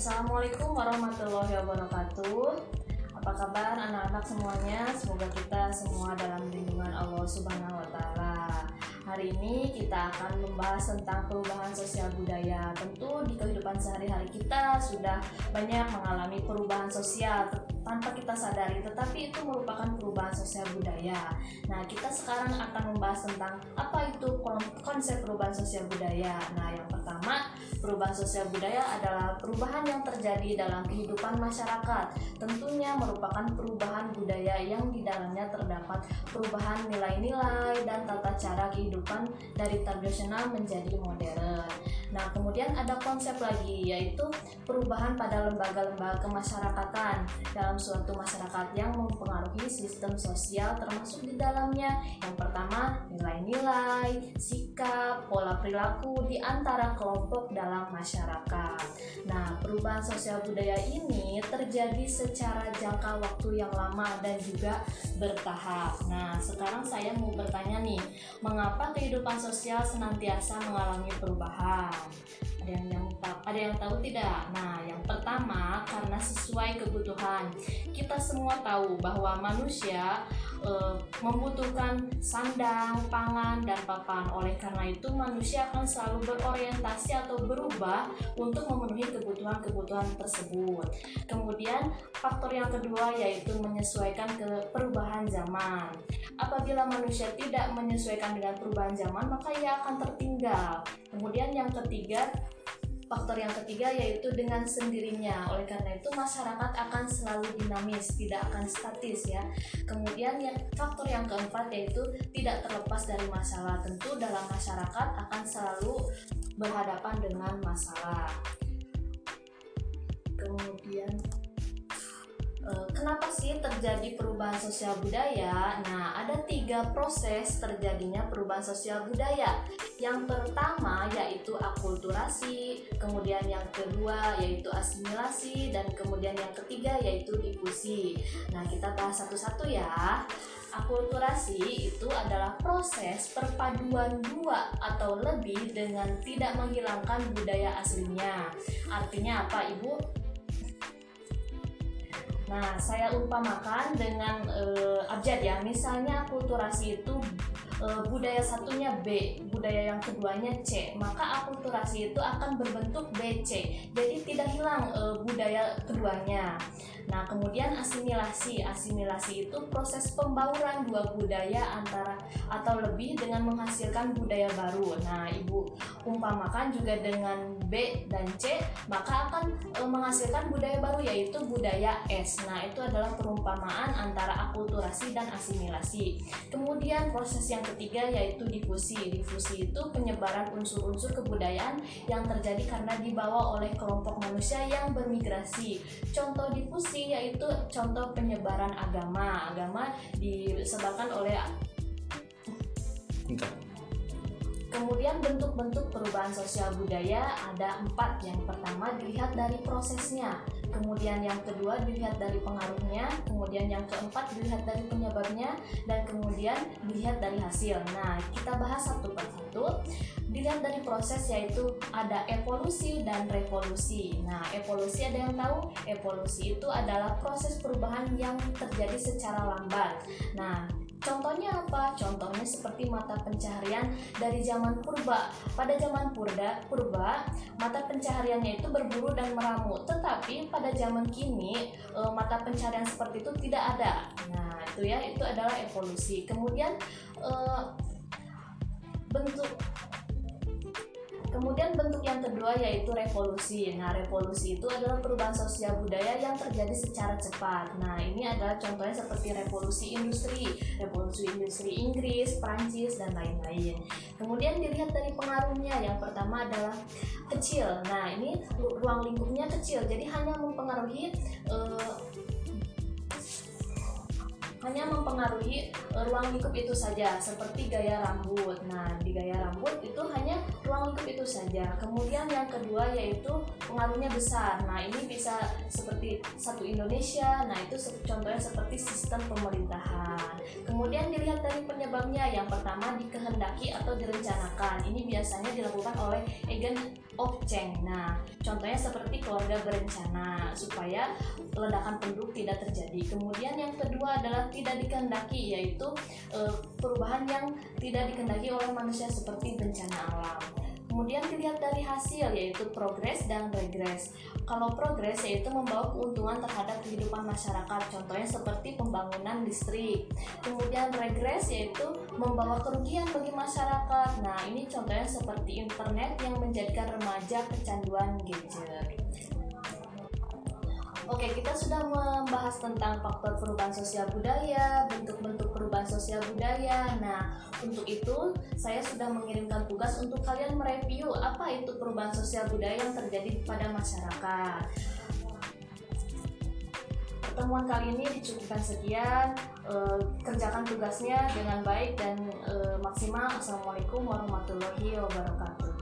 Assalamualaikum warahmatullahi wabarakatuh. Apa kabar anak-anak semuanya? Semoga kita semua dalam lindungan Allah Subhanahu wa taala. Hari ini kita akan membahas tentang perubahan sosial budaya. Tentu di kehidupan sehari-hari kita sudah banyak mengalami perubahan sosial tanpa kita sadari, tetapi itu merupakan perubahan sosial budaya. Nah, kita sekarang akan membahas tentang apa itu konsep perubahan sosial budaya. Nah, yang pertama, perubahan sosial budaya adalah perubahan yang terjadi dalam kehidupan masyarakat. Tentunya merupakan perubahan budaya yang di dalamnya terdapat perubahan nilai-nilai dan tata cara kehidupan dari tradisional menjadi modern. Nah, kemudian ada konsep lagi yaitu perubahan pada lembaga-lembaga kemasyarakatan dalam suatu masyarakat yang mempengaruhi sistem sosial termasuk di dalamnya yang pertama nilai-nilai, sikap, pola perilaku di antara kelompok dalam masyarakat. Nah, perubahan sosial budaya ini terjadi secara jangka waktu yang lama dan juga bertahap. Nah, sekarang saya mau bertanya nih, mengapa kehidupan sosial senantiasa mengalami perubahan? Ada yang, yang ada yang tahu tidak? Nah, yang pertama karena sesuai kebutuhan. Kita semua tahu bahwa manusia e, membutuhkan sandang, pangan, dan papan. Oleh karena itu, manusia akan selalu berorientasi atau berubah untuk memenuhi kebutuhan-kebutuhan tersebut. Kemudian, faktor yang kedua yaitu menyesuaikan ke perubahan zaman. Apabila manusia tidak menyesuaikan dengan perubahan zaman, maka ia akan tertinggal. Kemudian yang ketiga, Faktor yang ketiga yaitu dengan sendirinya. Oleh karena itu masyarakat akan selalu dinamis, tidak akan statis ya. Kemudian yang faktor yang keempat yaitu tidak terlepas dari masalah. Tentu dalam masyarakat akan selalu berhadapan dengan masalah. Kemudian kenapa sih terjadi perubahan sosial budaya? Nah, ada tiga proses terjadinya perubahan sosial budaya. Yang pertama yaitu akulturasi, kemudian yang kedua yaitu asimilasi, dan kemudian yang ketiga yaitu difusi. Nah, kita bahas satu-satu ya. Akulturasi itu adalah proses perpaduan dua atau lebih dengan tidak menghilangkan budaya aslinya. Artinya apa, Ibu? Nah, saya umpamakan dengan uh, abjad ya. Misalnya akulturasi itu uh, budaya satunya B, budaya yang keduanya C, maka akulturasi itu akan berbentuk BC. Jadi tidak hilang uh, budaya keduanya. Nah, kemudian asimilasi. Asimilasi itu proses pembauran dua budaya antara atau lebih dengan menghasilkan budaya baru. Nah, Ibu umpamakan juga dengan B dan C, maka akan e, menghasilkan budaya baru yaitu budaya S. Nah, itu adalah perumpamaan antara akulturasi dan asimilasi. Kemudian proses yang ketiga yaitu difusi. Difusi itu penyebaran unsur-unsur kebudayaan yang terjadi karena dibawa oleh kelompok manusia yang bermigrasi. Contoh difusi yaitu contoh penyebaran agama. Agama disebabkan oleh Kemudian bentuk-bentuk perubahan sosial budaya ada empat. Yang pertama dilihat dari prosesnya, kemudian yang kedua dilihat dari pengaruhnya, kemudian yang keempat dilihat dari penyebabnya, dan kemudian dilihat dari hasil. Nah, kita bahas satu persatu. Dilihat dari proses yaitu ada evolusi dan revolusi. Nah, evolusi ada yang tahu? Evolusi itu adalah proses perubahan yang terjadi secara lambat. Nah, Contohnya apa? Contohnya seperti mata pencaharian dari zaman purba. Pada zaman purba, purba mata pencahariannya itu berburu dan meramu. Tetapi pada zaman kini e, mata pencaharian seperti itu tidak ada. Nah, itu ya, itu adalah evolusi. Kemudian e, bentuk Kemudian bentuk yang kedua yaitu revolusi. Nah, revolusi itu adalah perubahan sosial budaya yang terjadi secara cepat. Nah, ini adalah contohnya seperti revolusi industri, revolusi industri Inggris, Prancis, dan lain-lain. Kemudian dilihat dari pengaruhnya. Yang pertama adalah kecil. Nah, ini ruang lingkupnya kecil, jadi hanya mempengaruhi uh, hanya mempengaruhi ruang lingkup itu saja seperti gaya rambut. Nah, di gaya rambut itu hanya itu saja. Kemudian yang kedua yaitu pengaruhnya besar. Nah, ini bisa seperti satu Indonesia. Nah, itu contohnya seperti sistem pemerintahan. Kemudian dilihat dari penyebabnya. Yang pertama dikehendaki atau direncanakan. Ini biasanya dilakukan oleh agent of change. Nah, contohnya seperti keluarga berencana supaya ledakan penduduk tidak terjadi. Kemudian yang kedua adalah tidak dikehendaki yaitu e, perubahan yang tidak dikehendaki oleh manusia seperti bencana alam. Kemudian dilihat dari hasil yaitu progres dan regres. Kalau progres yaitu membawa keuntungan terhadap kehidupan masyarakat, contohnya seperti pembangunan listrik. Kemudian regres yaitu membawa kerugian bagi masyarakat. Nah, ini contohnya seperti internet yang menjadikan remaja kecanduan gadget. Oke, kita sudah membahas tentang faktor perubahan sosial budaya, bentuk-bentuk perubahan sosial budaya. Nah, untuk itu saya sudah mengirimkan tugas untuk kalian mereview apa itu perubahan sosial budaya yang terjadi pada masyarakat. Pertemuan kali ini dicukupkan sekian. E, kerjakan tugasnya dengan baik dan e, maksimal. Assalamualaikum warahmatullahi wabarakatuh.